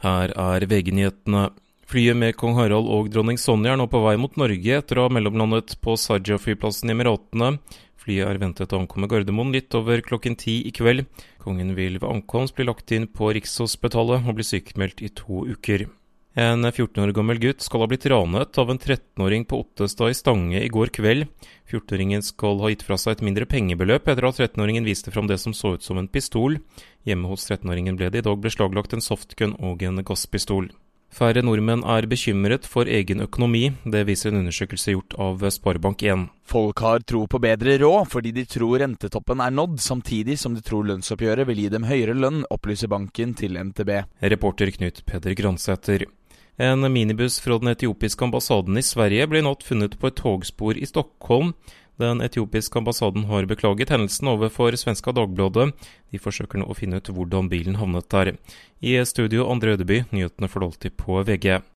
Her er VG-nyhetene. Flyet med kong Harald og dronning Sonja er nå på vei mot Norge etter å ha mellomlandet på Sarja-flyplassen i Emiratene. Flyet er ventet å ankomme Gardermoen litt over klokken ti i kveld. Kongen vil ved ankomst bli lagt inn på Rikshospitalet og bli sykemeldt i to uker. En 14 år gammel gutt skal ha blitt ranet av en 13-åring på Ottestad i Stange i går kveld. 14-åringen skal ha gitt fra seg et mindre pengebeløp etter at 13-åringen viste fram det som så ut som en pistol. Hjemme hos 13-åringen ble det i dag beslaglagt en softgun og en gasspistol. Færre nordmenn er bekymret for egen økonomi. Det viser en undersøkelse gjort av Sparebank1. Folk har tro på bedre råd fordi de tror rentetoppen er nådd, samtidig som de tror lønnsoppgjøret vil gi dem høyere lønn, opplyser banken til NTB. Reporter Knut Peder Gransæter. En minibuss fra den etiopiske ambassaden i Sverige ble natt funnet på et togspor i Stockholm. Den etiopiske ambassaden har beklaget hendelsen overfor svenska Dagbladet. De forsøker nå å finne ut hvordan bilen havnet der. I studio Andre Ødeby, nyhetene for du på VG.